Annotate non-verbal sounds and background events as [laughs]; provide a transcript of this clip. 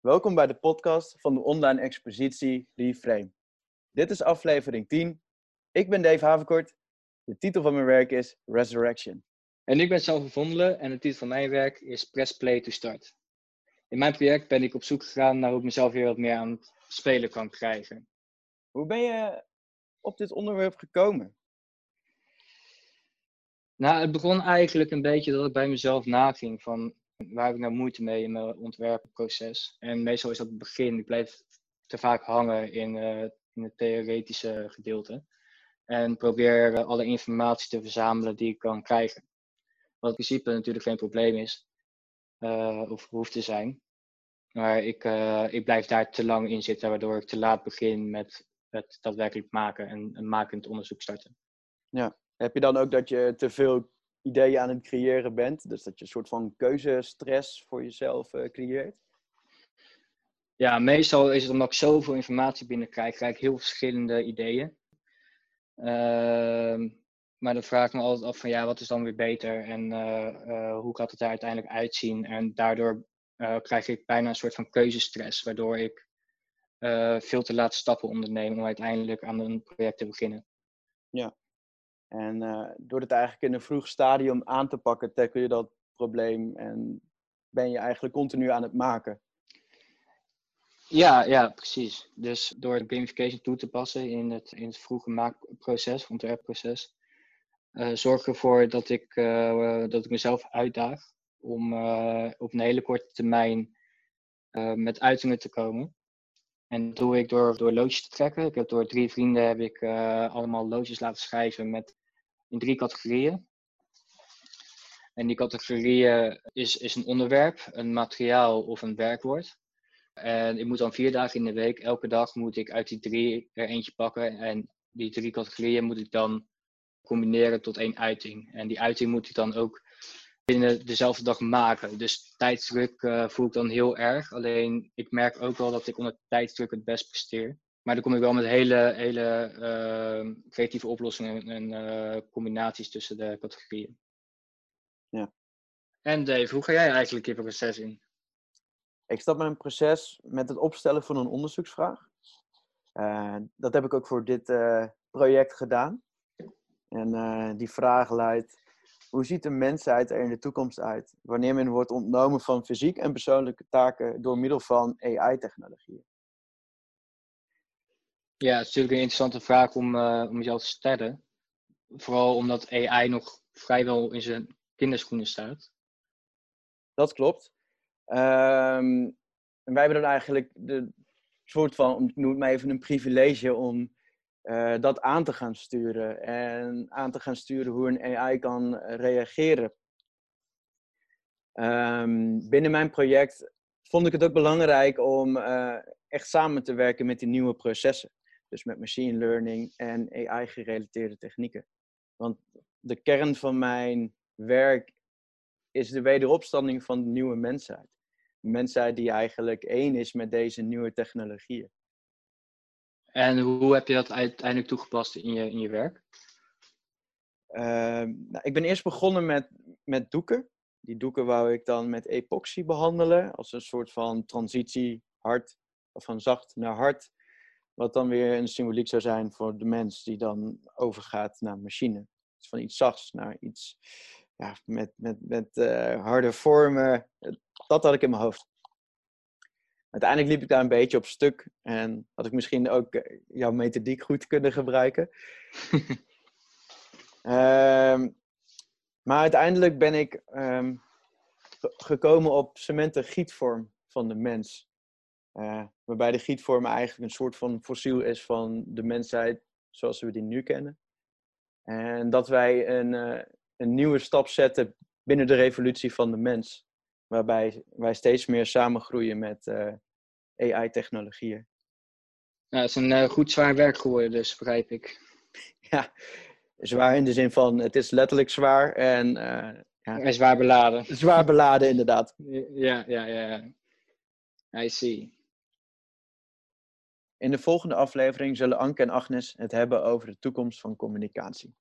Welkom bij de podcast van de online expositie Reframe. Dit is aflevering 10. Ik ben Dave Havenkort. De titel van mijn werk is Resurrection. En ik ben Salve Vondelen en de titel van mijn werk is Press Play to Start. In mijn project ben ik op zoek gegaan naar hoe ik mezelf weer wat meer aan het spelen kan krijgen. Hoe ben je op dit onderwerp gekomen? Nou, het begon eigenlijk een beetje dat ik bij mezelf naging van waar heb ik nou moeite mee in mijn ontwerpproces. En meestal is dat het begin, ik blijf te vaak hangen in, uh, in het theoretische gedeelte. En probeer uh, alle informatie te verzamelen die ik kan krijgen. Wat in principe natuurlijk geen probleem is, uh, of hoeft te zijn. Maar ik, ik blijf daar te lang in zitten, waardoor ik te laat begin met het daadwerkelijk maken en een makend onderzoek starten. Ja, heb je dan ook dat je te veel ideeën aan het creëren bent? Dus dat je een soort van keuzestress voor jezelf uh, creëert? Ja, meestal is het omdat ik zoveel informatie binnenkrijg, krijg ik heel verschillende ideeën. Uh, maar dan vraag ik me altijd af van ja, wat is dan weer beter en uh, hoe gaat het er uiteindelijk uitzien? En daardoor krijg ik bijna een soort van keuzestress, waardoor ik veel te laat stappen ondernemen om uiteindelijk aan een project te beginnen. Ja, en uh, door het eigenlijk in een vroeg stadium aan te pakken, tackle je dat probleem en ben je eigenlijk continu aan het maken. Ja, ja, precies. Dus door gamification toe te passen in het, in het vroege maakproces, ontwerpproces, uh, zorg ervoor dat ik, uh, dat ik mezelf uitdaag om op een hele korte termijn met uitingen te komen. En dat doe ik door, door loodjes te trekken. Ik heb door drie vrienden heb ik allemaal loodjes laten schrijven met in drie categorieën. En die categorieën is, is een onderwerp, een materiaal of een werkwoord. En ik moet dan vier dagen in de week, elke dag moet ik uit die drie er eentje pakken. En die drie categorieën moet ik dan combineren tot één uiting. En die uiting moet ik dan ook binnen dezelfde dag maken. Dus tijdsdruk uh, voel ik dan heel erg. Alleen ik merk ook wel dat ik onder tijdsdruk het best presteer. Maar dan kom ik wel met hele, hele uh, creatieve oplossingen en uh, combinaties tussen de categorieën. Ja. En Dave, hoe ga jij eigenlijk je proces in? Ik stap met een proces met het opstellen van een onderzoeksvraag. Uh, dat heb ik ook voor dit project gedaan. En die vraag luidt: hoe ziet de mensheid er in de toekomst uit wanneer men wordt ontnomen van fysiek en persoonlijke taken door middel van AI-technologieën? Ja, het is natuurlijk een interessante vraag om, uh, om jezelf te stellen. Vooral omdat AI nog vrijwel in zijn kinderschoenen staat. Dat klopt. Um, wij hebben dan eigenlijk de soort van, noem het maar even een privilege om uh, dat aan te gaan sturen. En aan te gaan sturen hoe een AI kan reageren. Um, binnen mijn project vond ik het ook belangrijk om uh, echt samen te werken met die nieuwe processen. Dus met machine learning en AI-gerelateerde technieken. Want de kern van mijn werk is de wederopstanding van de nieuwe mensheid. Mensheid die eigenlijk één is met deze nieuwe technologieën. En hoe heb je dat uiteindelijk toegepast in je, in je werk? Uh, nou, ik ben eerst begonnen met, met doeken. Die doeken wou ik dan met epoxy behandelen. Als een soort van transitie hard, of van zacht naar hard. Wat dan weer een symboliek zou zijn voor de mens die dan overgaat naar machine. Dus van iets zachts naar iets ja, met, met, met uh, harde vormen. Dat had ik in mijn hoofd. Uiteindelijk liep ik daar een beetje op stuk en had ik misschien ook eh, jouw methodiek goed kunnen gebruiken. um, [laughs] maar uiteindelijk ben ik um, gekomen op cementen gietvorm van de mens. Uh, waarbij de gietvorm eigenlijk een soort van fossiel is van de mensheid zoals we die nu kennen. En dat wij een, uh, een nieuwe stap zetten binnen de revolutie van de mens. Waarbij wij steeds meer samengroeien met uh, AI-technologieën. Ja, het is een goed zwaar werk geworden, dus begrijp ik. [laughs] ja, zwaar in de zin van het is letterlijk zwaar en. ja, en zwaar beladen. Zwaar beladen, inderdaad. [laughs] Ja, ja, ja. I see. In de volgende aflevering zullen Anke en Agnes het hebben over de toekomst van communicatie.